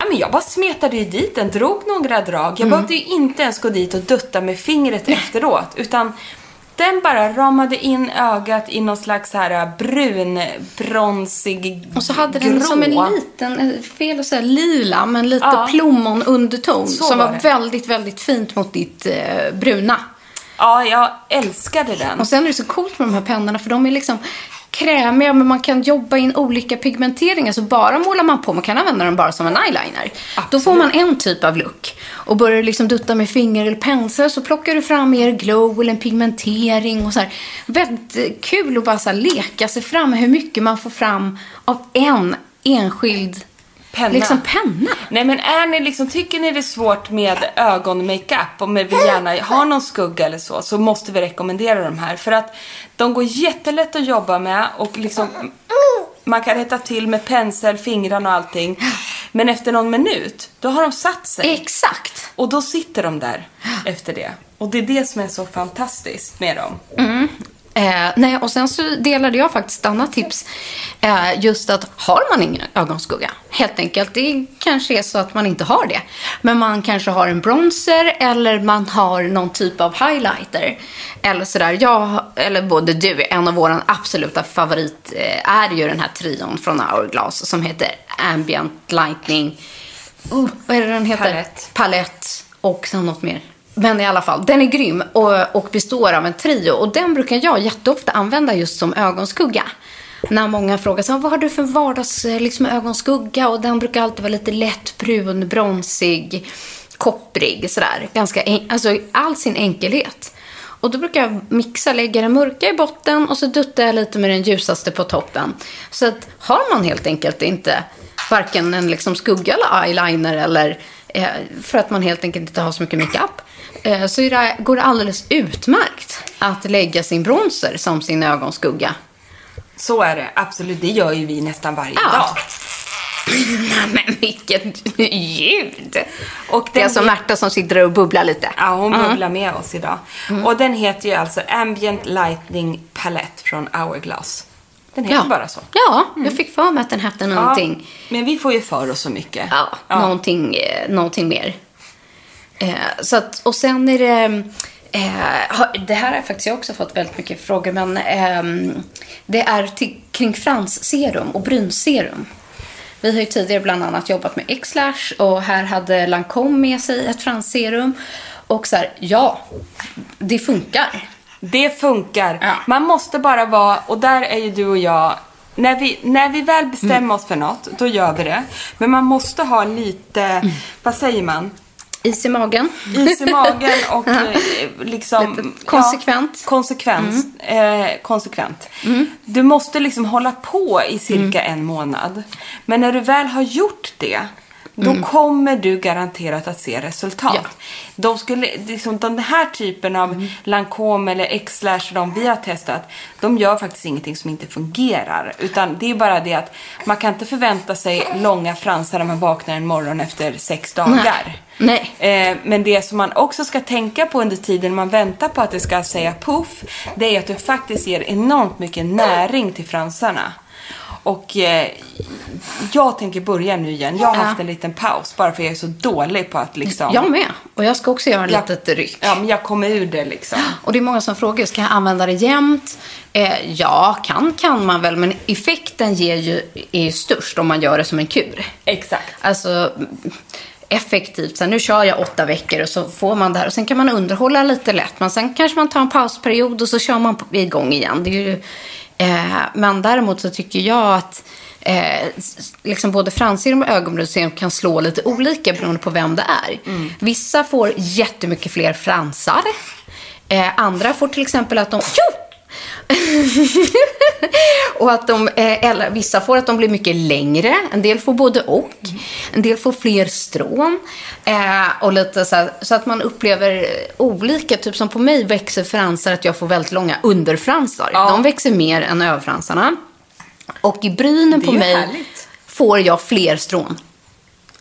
Ja, men jag bara smetade ju dit den, drog några drag. Jag Mm. behövde ju inte ens gå dit och dutta med fingret efteråt. Utan den bara ramade in ögat i någon slags här brun, bronsig, Och så hade den grå. som en liten, eh, fel att säga lila, men lite Ja. plommonunderton. Som var var väldigt, väldigt fint mot ditt eh, bruna. Ja, jag älskade den. Och sen är det så coolt med de här pennorna för de är liksom krämiga men man kan jobba in olika pigmenteringar. Så bara målar man på, man kan använda dem bara som en eyeliner. Då får man en typ av look. Och börjar du liksom dutta med finger eller pensel så plockar du fram mer glow eller en pigmentering och så här. Väldigt kul att bara så leka sig fram med hur mycket man får fram av en enskild Penna. Liksom penna. Nej men är ni liksom, tycker ni det är svårt med ögonmakeup och man vill gärna ha någon skugga eller så, så måste vi rekommendera de här. För att de går jättelätt att jobba med och liksom man kan rätta till med pensel, fingrarna och allting. Men efter någon minut, då har de satt sig. Exakt. Och då sitter de där efter det. Och det är det som är så fantastiskt med dem. Mm. Eh, nej, och sen så delade jag faktiskt ett annat tips. Eh, just att har man ingen ögonskugga, helt enkelt, det kanske är så att man inte har det. Men man kanske har en bronzer eller man har någon typ av highlighter. Eller sådär. Jag, eller både du, en av våra absoluta favorit eh, är ju den här trion från Hourglass som heter Ambient Lightning. Uh, vad är det den heter? Palette. Palette och sen något mer. Men i alla fall, den är grym och, och består av en trio. Och den brukar jag jätteofta använda just som ögonskugga. När många frågar så, vad har du för vardags eh, liksom, ögonskugga? Och den brukar alltid vara lite lätt brun, bronsig, kopprig sådär. Ganska en, alltså all sin enkelhet. Och då brukar jag mixa, lägga den mörka i botten och så duttar jag lite med den ljusaste på toppen. Så att har man helt enkelt inte varken en liksom skugga eller eyeliner eller för att man helt enkelt inte har så mycket makeup. Eh, så det, går det alldeles utmärkt att lägga sin bronzer som sin ögonskugga. Så är det, absolut. Det gör ju vi nästan varje Ja. dag. Men vilket ljud! Och Det är alltså Märta som sitter och bubblar lite. Ja, hon Mm. bubblar med oss idag. Och den heter ju alltså Ambient Lightning Palette från Hourglass. Den heter Ja. bara så. Ja, jag fick för mig att den hette någonting. Ja, men vi får ju för oss så mycket. Ja, Någonting, eh, någonting mer. Eh, så att, och sen är det... Eh, det här har jag faktiskt jag också fått väldigt mycket frågor, men ehm, det är till, kring fransserum och brynserum. Vi har ju tidigare bland annat jobbat med X-Lash och här hade Lancome med sig ett fransserum. Och så här, ja, det funkar. Det funkar. Ja. Man måste bara vara, och där är ju du och jag, när vi, när vi väl bestämmer Mm. oss för något, då gör vi det. Men man måste ha lite, Mm. vad säger man? Is i magen. Is i magen och eh, liksom... Lite konsekvent. Ja, konsekvent. Eh, konsekvent. Du måste liksom hålla på i cirka en månad. Men när du väl har gjort det, då kommer du garanterat att se resultat. Ja. De skulle, liksom, den här typen av Lancome eller X-Lash, de vi har testat, de gör faktiskt ingenting som inte fungerar. Utan det är bara det att man kan inte förvänta sig långa fransar när man vaknar en morgon efter sex dagar. Nej. Eh, men det som man också ska tänka på under tiden man väntar på att det ska säga puff, det är att det faktiskt ger enormt mycket näring till fransarna. Och eh, jag tänker börja nu igen. Jag har haft en liten paus bara för jag är så dålig på att liksom... Jag med. Och jag ska också göra ett Jag- litet ryck. Ja, men jag kommer ur det liksom. Och det är många som frågar, ska jag använda det jämt? Eh, ja, kan kan man väl, men effekten ger ju, är ju störst om man gör det som en kur. Exakt. Alltså effektivt. Sen nu kör jag åtta veckor och så får man det här. Och sen kan man underhålla lite lätt. Men sen kanske man tar en pausperiod och så kör man igång igen. Det är ju, eh, men däremot så tycker jag att eh, liksom både fransserum och ögonbrynsserum kan slå lite olika beroende på vem det är. Vissa får jättemycket fler fransar. Eh, andra får till exempel att de... Jo! och att de, eh, eller, vissa får att de blir mycket längre, en del får både och. En del får fler strån. Eh, och lite så, här, så att man upplever olika, typ som på mig växer fransar att jag får väldigt långa underfransar. De växer mer än överfransarna. Och i brynen på mig härligt. får jag fler strån.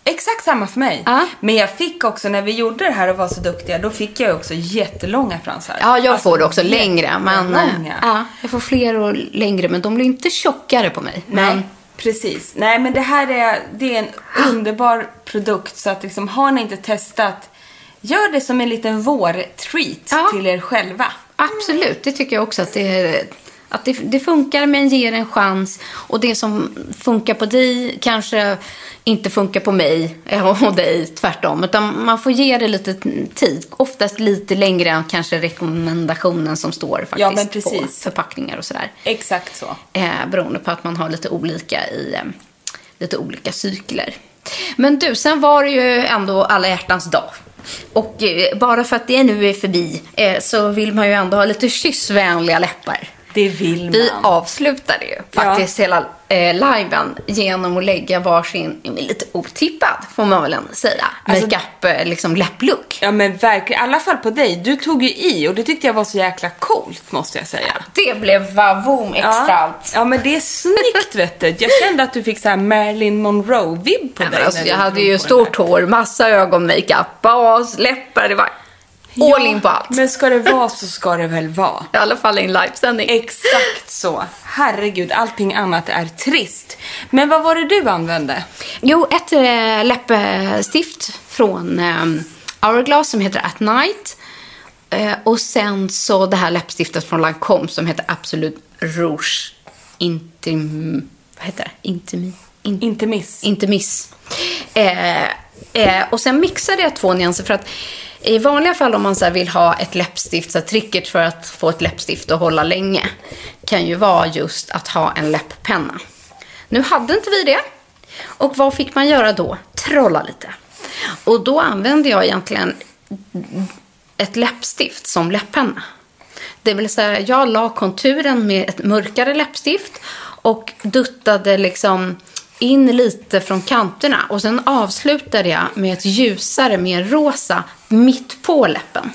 Exakt samma för mig. Men jag fick också, när vi gjorde det här och var så duktiga, då fick jag också jättelånga fransar. Ja, jag Alltså, får det också längre. Men, eh, ja, jag får fler och längre, men de blir inte tjockare på mig. Nej, Men, precis. Nej, men det här är, det är en underbar produkt. Så att liksom, har ni inte testat, gör det som en liten vår-treat till er själva. Absolut, det tycker jag också att det, att det, det funkar men ger en chans. Och det som funkar på dig kanske inte funkar på mig och dig tvärtom. Utan man får ge det lite tid. Oftast lite längre än kanske rekommendationen som står faktiskt Ja, på förpackningar och sådär. Exakt så. Eh, beroende på att man har lite olika i eh, lite olika cykler. Men du, sen var det ju ändå alla hjärtans dag. Och eh, bara för att det nu är förbi eh, så vill man ju ändå ha lite kyssvänliga läppar. Det vill man. Vi avslutade ju faktiskt hela eh, liven genom att lägga varsin, lite otippad får man väl ändå säga, Alltså- makeup, eh, liksom läpplook. Ja men verkligen, i alla fall på dig. Du tog ju i och det tyckte jag var så jäkla coolt måste jag säga. Det blev vavoom extra ja. allt. Ja men det är snyggt vet du. Jag kände att du fick så här Marilyn Monroe-vibb på Nej, dig. alltså, jag hade ju stort hår, massa ögonmakeup, bas, läppar, det var all in på allt. Men ska det vara så ska det väl vara. I alla fall i en livesändning. Exakt så. Herregud, allting annat är trist. Men vad var det du använde? Jo, ett äh, läppstift från äh, Hourglass som heter At Night. Eh, och sen så det här läppstiftet från Lancome som heter Absolut Rouge Intim... Vad heter det? Intimi? In, Intimis. Intimis. Eh, eh, och sen mixade jag två nyanser för att i vanliga fall om man så här vill ha ett läppstift, så tricket för att få ett läppstift att hålla länge kan ju vara just att ha en läpppenna. Nu hade inte vi det. Och vad fick man göra då? Trolla lite. Och då använde jag egentligen ett läppstift som läpppenna. Det vill säga, jag la konturen med ett mörkare läppstift och duttade liksom in lite från kanterna. Och sen avslutade jag med ett ljusare, mer rosa, mitt på läppen.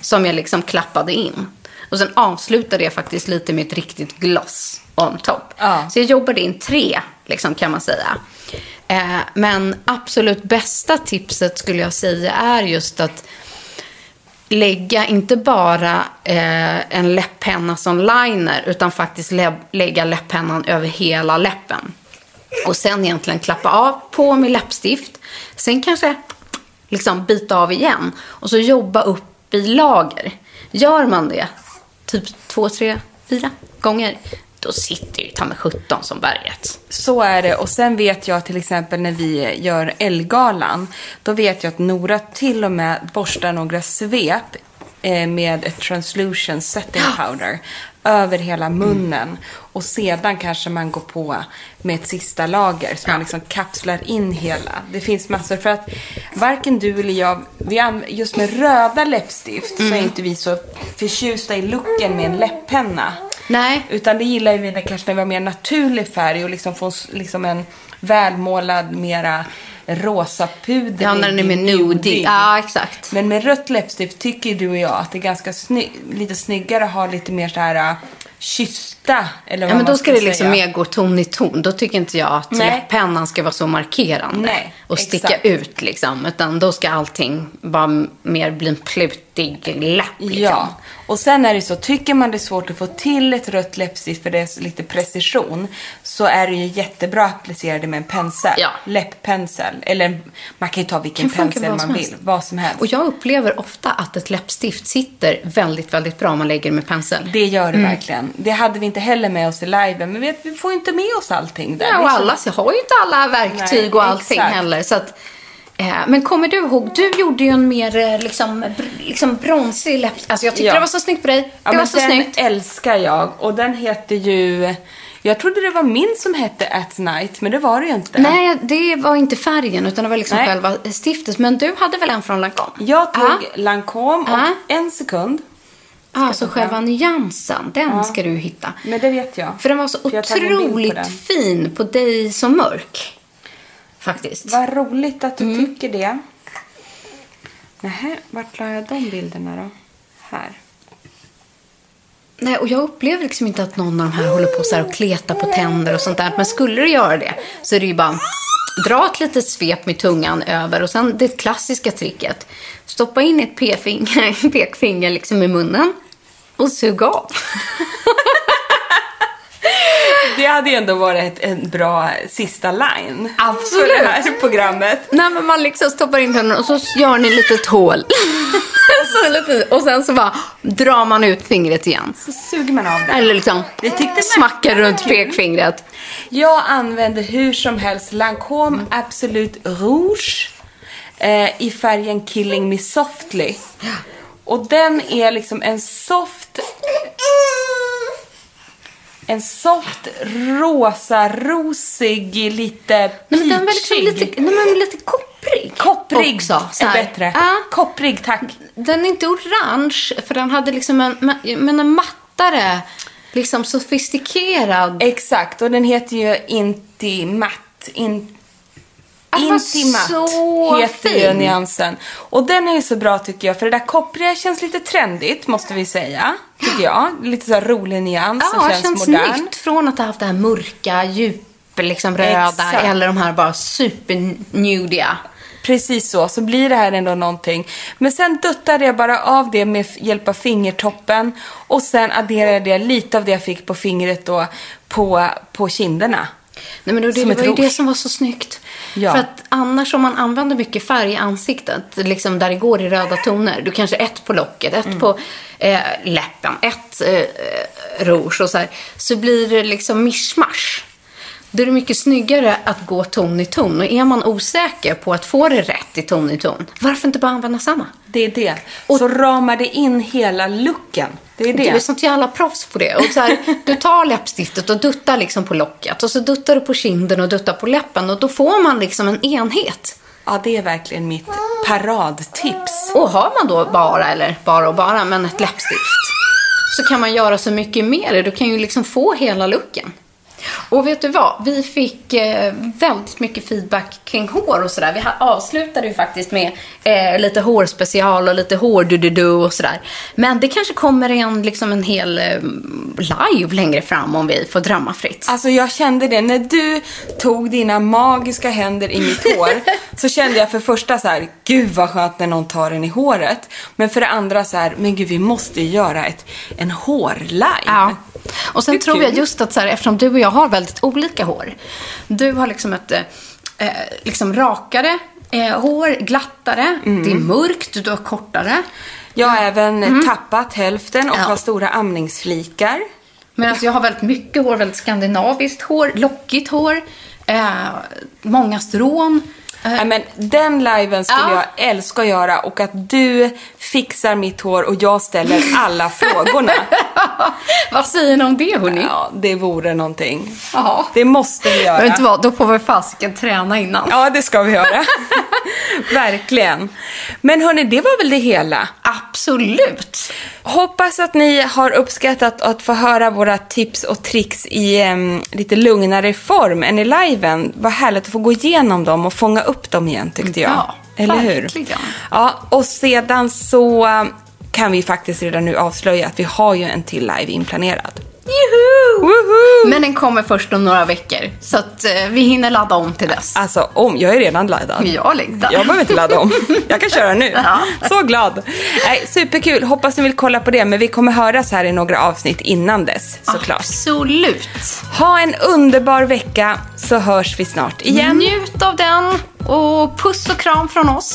Som jag liksom klappade in. Och sen avslutade jag faktiskt lite med ett riktigt gloss on top. Ja. Så jag jobbade in tre, liksom, kan man säga. Eh, men absolut bästa tipset skulle jag säga är just att lägga inte bara eh, en läpppenna som liner utan faktiskt lä- lägga läpppennan över hela läppen. Och sen egentligen klappa av på med läppstift. Sen kanske liksom bita av igen och så jobba upp i lager. Gör man det typ två, tre, fyra gånger då sitter ju ta med 17 som berget. Så är det. Och sen vet jag till exempel när vi gör Elgalan. Då vet jag att Nora till och med borstar några svep eh, med ett translution setting powder över hela munnen. Och sedan kanske man går på med ett sista lager så man liksom kapslar in hela. Det finns massor. För att varken du eller jag, vi just med röda läppstift så är inte vi så förtjusta i looken med en läpppenna. Nej. Utan det gillar ju vi när, kanske när vi har mer naturlig färg och liksom får liksom en välmålad, mera rosa puder. Ja, när den är mer nudig. Ja, exakt. Men med rött läppstift tycker du och jag att det är ganska sny- lite snyggare att ha lite mer så här äh, kyssta. Eller vad Ja, men då ska det liksom säga. mer gå ton i ton. Då tycker inte jag att Nej. läpppennan ska vara så markerande Nej, och sticka exakt. ut liksom. Utan då ska allting vara mer bli en plutig läpp. Liksom. Ja, och sen är det så, tycker man det är svårt att få till ett rött läppstift för det är lite precision, så är det ju jättebra att applicera det med en pensel. Ja. Läpppensel. Eller man kan ju ta vilken pensel man vill. Vad som helst. Och jag upplever ofta att ett läppstift sitter väldigt, väldigt bra om man lägger det med pensel. Det gör det Mm. verkligen. Det hade vi inte heller med oss i liven, men vi, får ju inte med oss allting där. Ja, och alla så har ju inte alla verktyg Nej, och allting exakt. heller. Så att, men kommer du ihåg, du gjorde ju en mer eh, liksom, liksom bronsig läpp... Alltså jag tyckte Ja. det var så snyggt på dig. Det Ja, var så den snyggt. älskar jag. Och den heter ju... Jag trodde det var min som hette At Night, men det var det ju inte. Nej, det var inte färgen utan det var liksom Nej. själva stiftet. Men du hade väl en från Lancome? Jag tog Ja. Lancome och Ja. en sekund. Alltså ta själva nyansen, den Ja. ska du hitta. Men det vet jag. För den var så För på otroligt den. fin på dig som mörk. Faktiskt. Vad roligt att du Mm. tycker det. Nähä, vart la jag de bilderna då? Här. Nej, och jag upplever liksom inte att någon av de här håller på så här och kletar på tänder och sånt där. Men skulle du göra det så är det ju bara dra ett litet svep med tungan över och sen det klassiska tricket. Stoppa in ett p-finger, pekfinger liksom i munnen och sug av. Det hade ju ändå varit en bra sista line. Absolut. För det här programmet. Nej, men man liksom stoppar in tänderna och så gör ni ett litet hål. så lite, och sen så bara drar man ut fingret igen. Så suger man av det. Eller liksom Det tyckte smackar runt pekfingret. Jag använder hur som helst Lancome Absolut Rouge eh, i färgen Killing Me Softly. Och den är liksom en soft... En soft rosa, rosig, lite Nej, men den var liksom peachig. lite, nej, men lite kopprig. Kopprig också. så är bättre. Ja. Kopprig, tack. Den är inte orange, för den hade liksom en, men- en mattare, liksom sofistikerad. Exakt, och den heter ju Intimatt. In, Ah, vad Intimatt så heter ju fin. nyansen. Och den är ju så bra tycker jag, för det där koppriga känns lite trendigt, måste vi säga. Tycker jag. Lite så rolig nyans som Ja, känns, känns modern. nytt från att ha haft det här mörka, djup, liksom röda, Exakt. eller de här bara supernudiga. Precis så, så blir det här ändå någonting. Men sen duttade jag bara av det med hjälp av fingertoppen och sen adderade jag lite av det jag fick på fingret då på, på kinderna. Nej, men då, det, Som det var ju det som var så snyggt. Ja. För att annars om man använder mycket färg i ansiktet, liksom där det går i röda toner, du kanske ett på locket, ett Mm. på eh, läppen, ett eh, rouge och så här, så blir det liksom mischmasch. Då är det mycket snyggare att gå ton i ton. Och är man osäker på att få det rätt i ton i ton, varför inte bara använda samma? Det är det. Och så ramar det in hela looken. Det är det. Du är sånt jävla proffs på det. Och så här, du tar läppstiftet och duttar liksom på locket. Och så duttar du på kinden och duttar på läppen. Och då får man liksom en enhet. Ja, det är verkligen mitt paradtips. Och har man då bara, eller bara och bara, men ett läppstift. Så kan man göra så mycket mer. Du kan ju liksom få hela looken. Och vet du vad? Vi fick eh, väldigt mycket feedback kring hår och sådär. Vi avslutade ju faktiskt med eh, lite hårspecial och lite hårdududu och sådär. Men det kanske kommer en, liksom en hel eh, live längre fram om vi får drömma fritt. Alltså jag kände det, när du tog dina magiska händer i mitt hår så kände jag för första så här, gud vad skönt när någon tar den i håret. Men för det andra så här, men gud vi måste ju göra ett, en hårlive. Ja. Och sen tror jag kul. just att så här, eftersom du och jag har väldigt olika hår. Du har liksom ett eh, eh, liksom rakare eh, hår, glattare. Mm. Det är mörkt, du har kortare. Jag har även tappat hälften och Mm. Ja. har stora amningsflikar. Medan jag har väldigt mycket hår, väldigt skandinaviskt hår, lockigt hår, eh, många strån. Nej, men den liven skulle Ja. jag älska att göra och att du fixar mitt hår och jag ställer alla frågorna. Vad säger ni om det hörni? Ja, det vore någonting. Ja. Det måste vi göra. Vet du vad, då får vi fasiken träna innan. Ja, det ska vi göra. Verkligen. Men hörni, det var väl det hela? Absolut. Hoppas att ni har uppskattat att få höra våra tips och tricks i em, lite lugnare form än i liven. Vad härligt att få gå igenom dem och fånga upp dem igen tyckte jag. Ja, Eller hur? verkligen. Ja, och sedan så em, kan vi faktiskt redan nu avslöja att vi har ju en till live inplanerad. Juhu! Woho! Men den kommer först om några veckor. Så att eh, vi hinner ladda om till dess. Alltså, om, jag är redan laddad. Jag längtar. Jag behöver inte ladda om. Jag kan köra nu. Ja. Så glad. Nej, superkul. Hoppas ni vill kolla på det. Men vi kommer höras här i några avsnitt innan dess, såklart. Absolut. Ha en underbar vecka så hörs vi snart igen. Njut av den och puss och kram från oss.